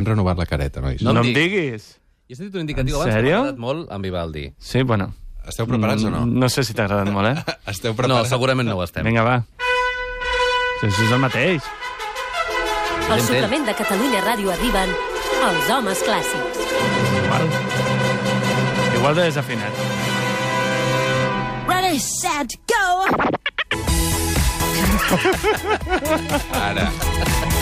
Hem renovat la careta, nois. No No, em em diguis. Jo he sentit un indicatiu abans que m'ha agradat molt amb Vivaldi. Sí, bueno. Esteu preparats o no? No sé si t'ha agradat molt, eh? Esteu No, preparats? segurament no ho estem. Vinga, va. Sí, és el mateix. Al suplement de Catalunya Ràdio arriben els homes clàssics. Igual. Igual de desafinat. Ready, set, go! Ara.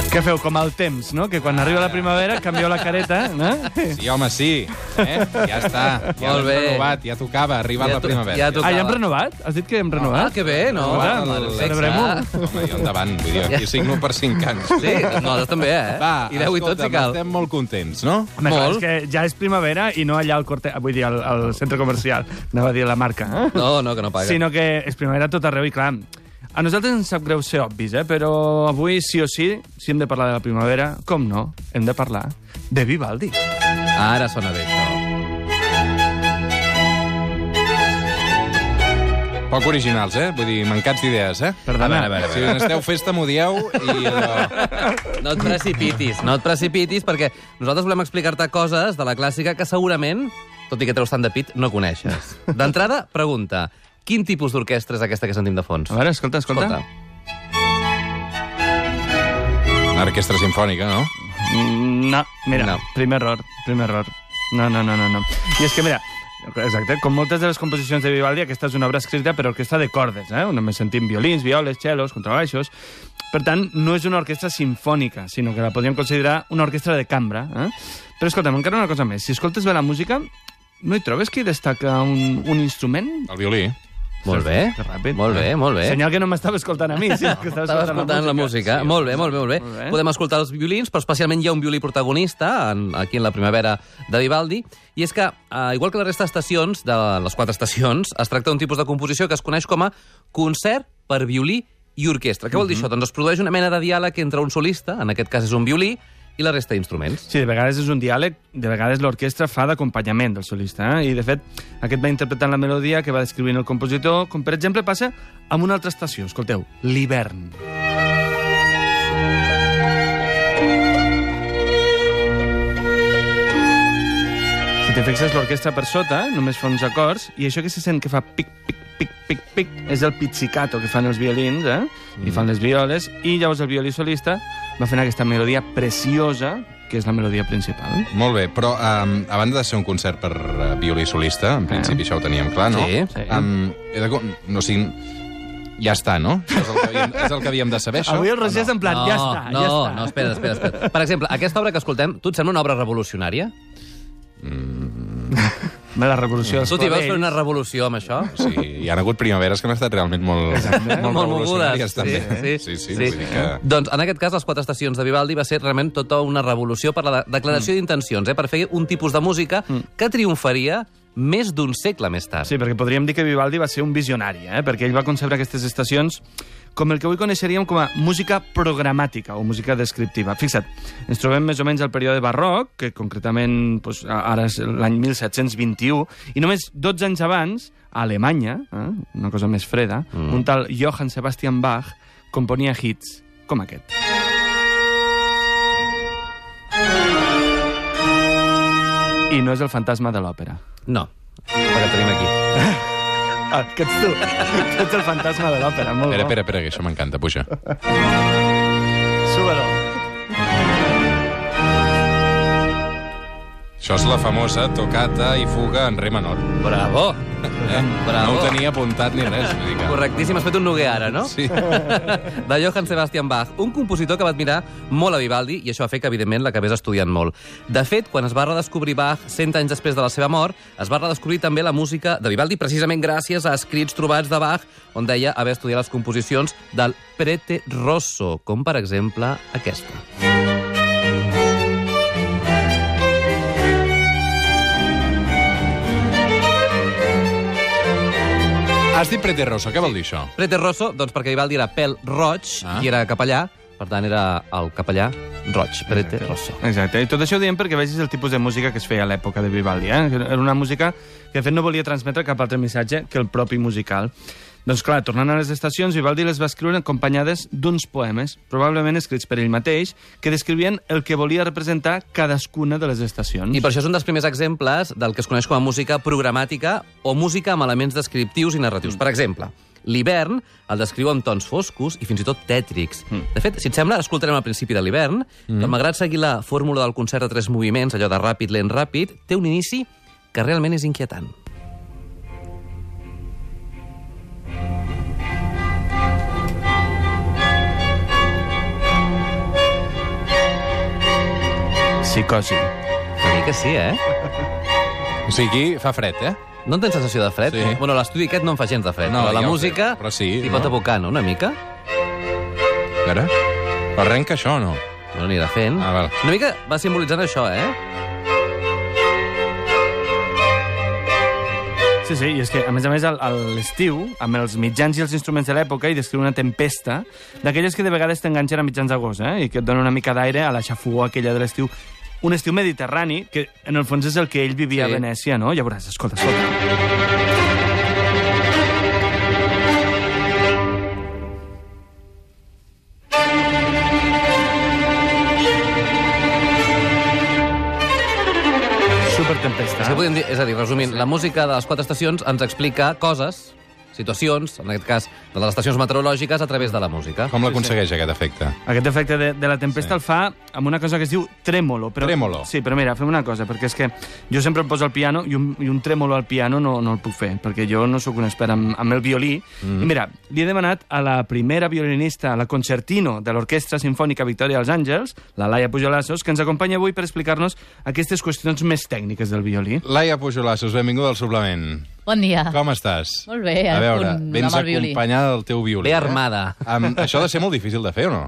Què feu, com el temps, no? Que quan arriba la primavera canvieu la careta, no? Sí, home, sí. Eh? Ja està. Ja Molt bé. renovat, ja tocava, arriba Ja la primavera. ja Ah, tocava. ja hem renovat? Has dit que hem renovat? Ah, que bé, no? El- celebrem-ho. Home, jo endavant, vull dir, aquí signo per 5 anys. Sí, nosaltres també, eh? Va, I 10 i tot, si cal. estem molt contents, no? Home, clar, Molt. és que ja és primavera i no allà al corte... Vull dir, al, al centre comercial. Anava a dir la marca. Eh? No, no, que no paga. Sinó que és primavera tot arreu i, clar, a nosaltres ens sap greu ser obvis, eh? però avui, sí o sí, si hem de parlar de la primavera, com no, hem de parlar de Vivaldi. Ara sona bé, això. Poc originals, eh? Vull dir, mancats d'idees, eh? Perdona. A veure, a veure, Si n'esteu festa, m'ho dieu i allò... No et precipitis, no et precipitis, perquè nosaltres volem explicar-te coses de la clàssica que segurament, tot i que treus tant de pit, no coneixes. D'entrada, pregunta, quin tipus d'orquestra és aquesta que sentim de fons? A veure, escolta, escolta. Escolta. Una orquestra sinfònica, no? Mm, No, mira, No. primer error, primer error. No, no, no, no, no. I és que, mira, exacte, com moltes de les composicions de Vivaldi, aquesta és una obra escrita per orquestra de cordes, eh? on només sentim violins, violes, cellos, contrabaixos... Per tant, no és una orquestra sinfònica, sinó que la podríem considerar una orquestra de cambra. Eh? Però escolta'm, encara una cosa més. Si escoltes bé la música, no hi trobes que hi destaca un, un instrument? El violí. Molt bé, ràpid. molt bé, molt bé. Senyal que no m'estava escoltant a mi, sinó que estava escoltant, escoltant la música. Sí. Molt bé, molt bé, molt bé. Molt bé. Podem escoltar els violins, però especialment hi ha un violí protagonista en, aquí en la primavera de Vivaldi, i és que, eh, igual que la resta d'estacions, de les quatre estacions, es tracta d'un tipus de composició que es coneix com a concert per violí i orquestra. Què vol dir això? Doncs es produeix una mena de diàleg entre un solista, en aquest cas és un violí, i la resta d'instruments. Sí, de vegades és un diàleg, de vegades l'orquestra fa d'acompanyament del solista, eh? i de fet aquest va interpretant la melodia que va descrivint el compositor, com per exemple passa amb una altra estació, escolteu, l'hivern. Si te fixes, l'orquestra per sota només fa uns acords, i això que se sent que fa pic, pic, pic, pic, pic, és el pizzicato que fan els violins, eh? I fan les violes, i llavors el violí solista va fent aquesta melodia preciosa, que és la melodia principal. Molt bé, però um, a banda de ser un concert per uh, violí solista, en principi això ho teníem clar, no? Sí, sí. Um, he de, no, o sigui, ja està, no? És el que havíem, és el que havíem de saber, això? Avui el Roger és en plan, no, ja està, no, ja està. no, espera, espera, espera. Per exemple, aquesta obra que escoltem, tu et sembla una obra revolucionària? Me la revolució dels Tu t'hi veus fer una revolució amb això? Sí, hi ha hagut primaveres que han estat realment molt, molt, Molt revolucionàries, mogudes. també. Sí, sí, sí, sí. vull dir que... Doncs en aquest cas, les quatre estacions de Vivaldi va ser realment tota una revolució per la de- declaració Mm. d'intencions, eh, per fer un tipus de música que triomfaria més d'un segle més tard. Sí, perquè podríem dir que Vivaldi va ser un visionari, eh? perquè ell va concebre aquestes estacions com el que avui coneixeríem com a música programàtica o música descriptiva. Fixa't, ens trobem més o menys al període barroc, que concretament doncs, ara és l'any 1721, i només 12 anys abans, a Alemanya, eh? una cosa més freda, mm. un tal Johann Sebastian Bach componia hits com aquest. I no és el fantasma de l'òpera. No, el tenim aquí. Ah, que ets tu. Tu ets el fantasma de l'òpera, molt Espera, bo. espera, espera, que això m'encanta, puja. Això és la famosa tocata i fuga en re menor. Bravo! Eh? Bravo. No ho tenia apuntat ni res. Vull dir que... Correctíssim, has fet un Noguer ara, no? Sí. de Johann Sebastian Bach, un compositor que va admirar molt a Vivaldi i això va fer que, evidentment, l'acabés estudiant molt. De fet, quan es va redescobrir Bach 100 anys després de la seva mort, es va redescobrir també la música de Vivaldi precisament gràcies a escrits trobats de Bach on deia haver estudiat les composicions del Prete Rosso, com per exemple aquesta. Has dit Prete Rosso, què vol dir això? Prete Rosso, doncs perquè Vivaldi era pèl roig Ah. i era capellà, per tant era el capellà roig, Prete Rosso. Exacte, i tot això ho diem perquè vegis el tipus de música que es feia a l'època de Vivaldi. Eh? Era una música que, de fet, no volia transmetre cap altre missatge que el propi musical. Doncs clar, tornant a les estacions, Vivaldi les va escriure acompanyades d'uns poemes, probablement escrits per ell mateix, que descrivien el que volia representar cadascuna de les estacions. I per això és un dels primers exemples del que es coneix com a música programàtica o música amb elements descriptius i narratius. Per exemple, l'hivern el descriu amb tons foscos i fins i tot tètrics. De fet, si et sembla, escoltarem al principi de l'hivern, que malgrat seguir la fórmula del concert de tres moviments, allò de ràpid, lent, ràpid, té un inici que realment és inquietant. Psicosi. Una mica sí, eh? O sigui, fa fred, eh? No en tens sensació de fred? Sí. Bueno, l'estudi aquest no em fa gens de fred, No, però la ja ho sé, música però sí, t'hi no? pot abocar, no?, una mica? A veure... Però arrenca això o no? No anirà fent. Ah, val. Una mica va simbolitzant això, eh? Sí, sí, i és que, a més a més, al- a l'estiu, amb els mitjans i els instruments de l'època, hi descriu una tempesta, d'aquelles que de vegades t'enganxen a mitjans d'agost, eh? i que et donen una mica d'aire a la xafogó aquella de l'estiu. Un estiu mediterrani, que en el fons és el que ell vivia Sí. a Venècia, no? Ja veuràs, escolta, escolta. Supertempesta. És, que podem dir, és a dir, resumint, la música de les quatre estacions ens explica coses, situacions, en aquest cas de les estacions meteorològiques, a través de la música. Com l'aconsegueix, aquest efecte? Aquest efecte de, de la tempesta Sí. sí. el fa amb una cosa que es diu trèmolo. Però, Trèmolo. Sí, però mira, fem una cosa, perquè és que jo sempre em poso al piano i un, i un trèmolo al piano no, no el puc fer, perquè jo no sóc un expert amb, amb el violí. Mm. I mira, li he demanat a la primera violinista, la concertino de l'Orquestra Sinfònica Victòria dels Àngels, la Laia Pujolassos, que ens acompanya avui per explicar-nos aquestes qüestions més tècniques del violí. Laia Pujolassos, benvinguda al suplement. Bon dia. Com estàs? Molt bé, A veure, vens acompanyada del teu violí. Bé eh? armada. Amb, això ha de ser molt difícil de fer, o no?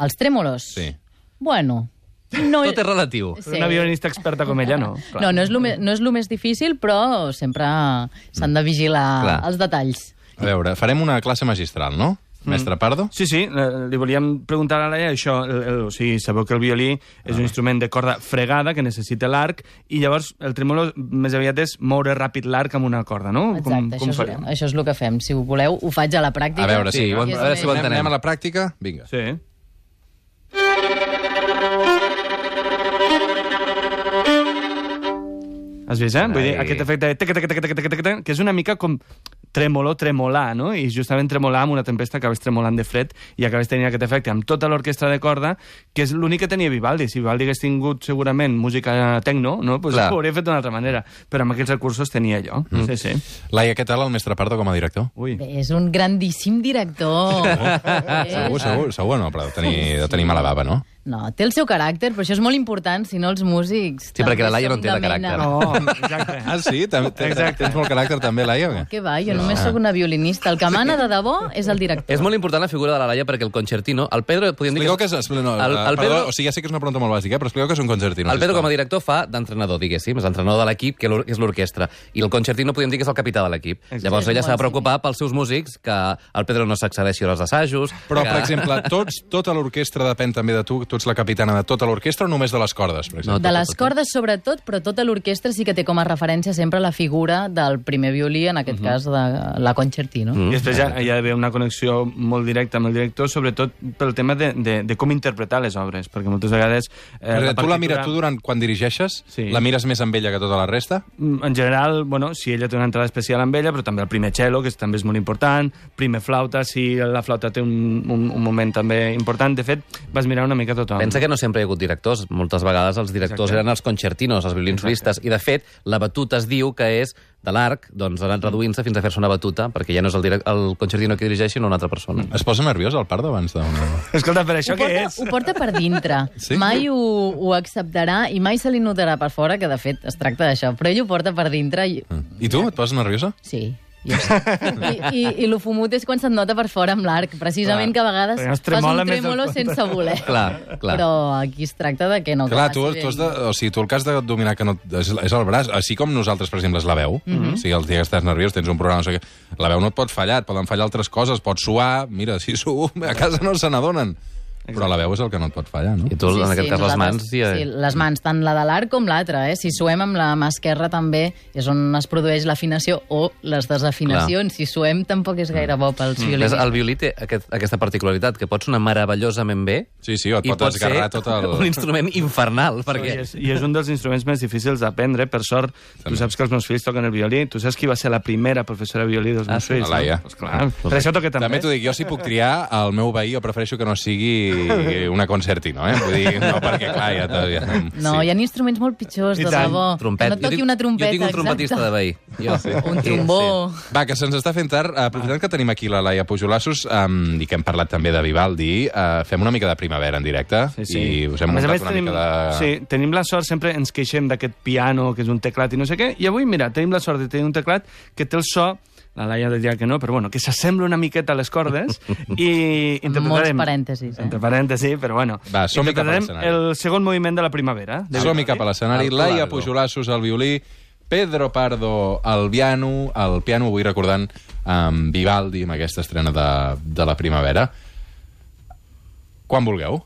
Els trèmolos? Sí. Bueno, no... Tot és relatiu. Però una violinista experta com ella, no. Clar. No, no és, me- no és el més difícil, però sempre s'han de vigilar Clar. els detalls. A veure, farem una classe magistral, no? Mestre Pardo? Sí, sí, eh, li volíem preguntar a la Laia això, el, el, o sigui, sabeu que el violí és un instrument de corda fregada que necessita l'arc i llavors el tremolo més aviat és moure ràpid l'arc amb una corda, no? Exacte, com, com això, farem? és, això és el que fem. Si ho voleu, ho faig a la pràctica. A veure, sí, és a veure si ho entenem. Anem a la pràctica? Vinga. Sí. Has vist, eh? Vull dir, aquest efecte de teca, teca, teca, teca, teca, teca, que és una mica com tremolo, tremolar, no? I justament tremolar amb una tempesta acabes tremolant de fred i acabes tenint aquest efecte amb tota l'orquestra de corda, que és l'únic que tenia Vivaldi. Si Vivaldi hagués tingut segurament música tecno, no? Pues Clar. ho hauria fet d'una altra manera. Però amb aquests recursos tenia allò. Mm. Sí, sí. Laia, què tal el mestre Pardo com a director? Ui. Bé, és un grandíssim director. Segur, segur, segur, no, però de tenir, de tenir mala bava, no? No, té el seu caràcter, però això és molt important, si no els músics... Sí, perquè la Laia no té de caràcter. No, exacte. Ah, sí? També, Exacte. Tens molt caràcter també, Laia, què? Va, jo només sóc una violinista. El que mana de debò és el director. És molt important la figura de la Laia perquè el concertino... El Pedro, podríem dir que és... No, El, el, el, perdó, Pedro, o sigui, ja sé que és una pregunta molt bàsica, eh, però expliqueu que és un concertino. el Pedro com a director fa d'entrenador, diguéssim, és l'entrenador de l'equip, que és l'orquestra. I el concertino podríem dir que és el capità de l'equip. Llavors ella s'ha de preocupar pels seus músics, que el Pedro no s'accedeixi a hores d'assajos... Però, que... per exemple, tots, tota l'orquestra depèn també de tu? Tu ets la capitana de tota l'orquestra o només de les cordes, per exemple? No, De les cordes, sobretot, però tota l'orquestra sí que té com a referència sempre la figura del primer violí, en aquest cas de la concertino. I després ja, hi ha d'haver una connexió molt directa amb el director, sobretot pel tema de, de, de com interpretar les obres, perquè moltes vegades... Eh, Perquè tu la mires, partitura- tu durant, quan dirigeixes, Sí. la mires més amb ella que tota la resta? Mm, En general, bueno, si ella té una entrada especial amb ella, però també el primer cello, que també és molt important, primer flauta, si la flauta té un, un, un moment també important. De fet, vas mirar una mica tothom. Pensa que no sempre hi ha hagut directors. Moltes vegades els directors Exacte. eren els concertinos, els violins solistes. I, de fet, la batuta es diu que és de l'arc, doncs ha anat reduint-se fins a fer-se una batuta, perquè ja no és el, direct, el concertino que dirigeix, sinó una altra persona. Es posa nerviós el Pardo abans d'una... Escolta, per això Ho què porta, és? ho porta per dintre. Sí? Mai ho, ho acceptarà i mai se li notarà per fora, que de fet es tracta d'això. Però ell ho porta per dintre i... I tu, et poses nerviosa? Sí. I, i, I lo fumut és quan se't nota per fora amb l'arc, precisament Clar. que a vegades fas un trèmolo sense voler. Clar, clar. Però aquí es tracta de que no Clar, tu, tu, has de, o sigui, tu el que has de dominar que no, és, és el braç, així com nosaltres, per exemple, és la veu. Mm -hmm. O sigui, el dia que estàs nerviós, tens un programa, no sé què, la veu no et pot fallar, et poden fallar altres coses, pots suar, mira, si suo, a casa no se n'adonen. Però la veu és el que no et pot fallar, no? I tu, en aquest cas, les mans... Ja... Sí, les mans, tant la de l'arc com l'altra. Eh? Si suem amb la mà esquerra també és on es produeix l'afinació o les desafinacions. Si suem tampoc és gaire bo pels Ves, violinistes. el violí té aquest, aquesta particularitat, que pot sonar meravellosament bé Sí, sí, o et i pot pot tot el- un instrument infernal, I perquè... és, I és un dels instruments més difícils d'aprendre, per sort. Tu saps que els meus fills toquen el violí. Tu saps qui va ser la primera professora de violí dels meus sí? fills? La Laia. No? Pues clar, per això toca també. També t'ho dic, jo si puc triar el meu veí, jo prefereixo que no sigui una concertino, eh? Vull dir, no, perquè clar, ja... te- ja No, hi ha instruments molt pitjors, de debò. Trompet. Que no toqui tinc- una trompeta, Jo tinc un trompetista exacte. de veí. Jo, sí. Un trombó. Va, que se'ns està fent tard. Aprofitant que tenim aquí la Laia Pujolassos um, i que hem parlat també de Vivaldi, uh, fem una mica de primavera en directe Sí, sí. i us hem A més a muntat una tenim, mica de... sí, tenim la sort, sempre ens queixem d'aquest piano, que és un teclat i no sé què, i avui, mira, tenim la sort de tenir un teclat que té el so la Laia diria que no, però bueno, que s'assembla una miqueta a les cordes i interpretarem... Molts parèntesis, eh? Entre parèntesis, però bueno. Va, som-hi cap a l'escenari. el segon moviment de la primavera. de Som-hi Vivaldi. cap a l'escenari. Laia. Pujolassos al violí, Pedro Pardo al piano, el piano avui recordant amb Vivaldi, amb aquesta estrena de, de la primavera. Quan vulgueu.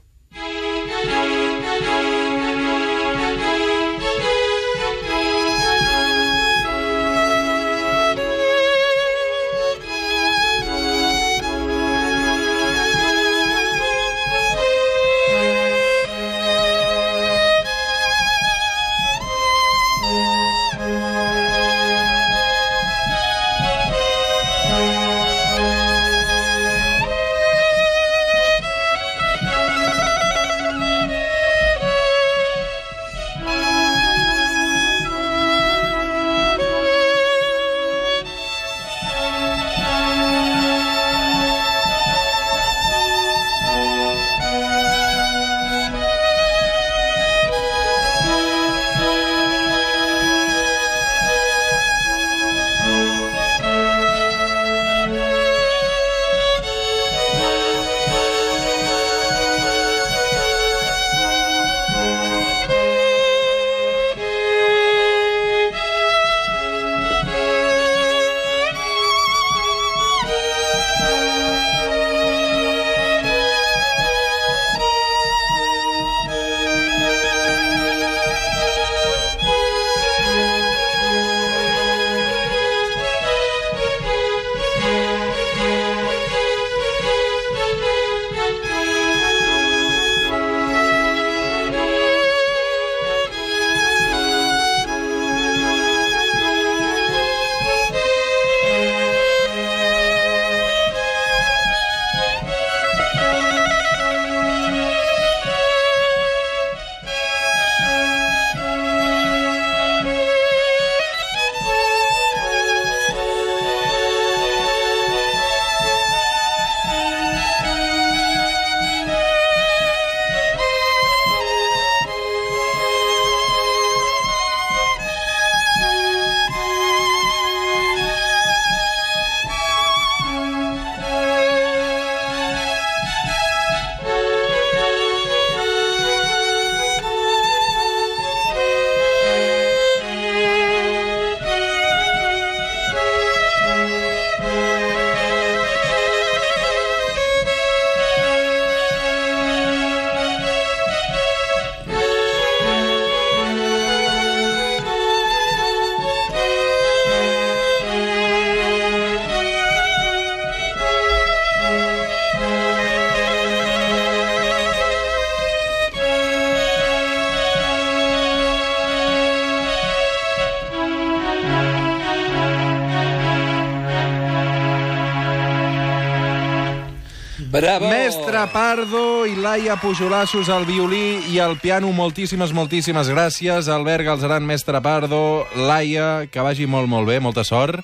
Bravo! Mestre Pardo i Laia Pujolassos al violí i al piano. Moltíssimes, moltíssimes gràcies. Albert Galzeran, Mestre Pardo. Laia, que vagi molt, molt bé. Molta sort.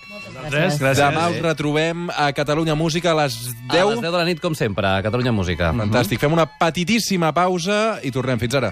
Res, gràcies. Demà us retrobem a Catalunya Música a les 10. A les 10 de la nit, com sempre, a Catalunya Música. Fantàstic. Fem una petitíssima pausa i tornem. Fins ara.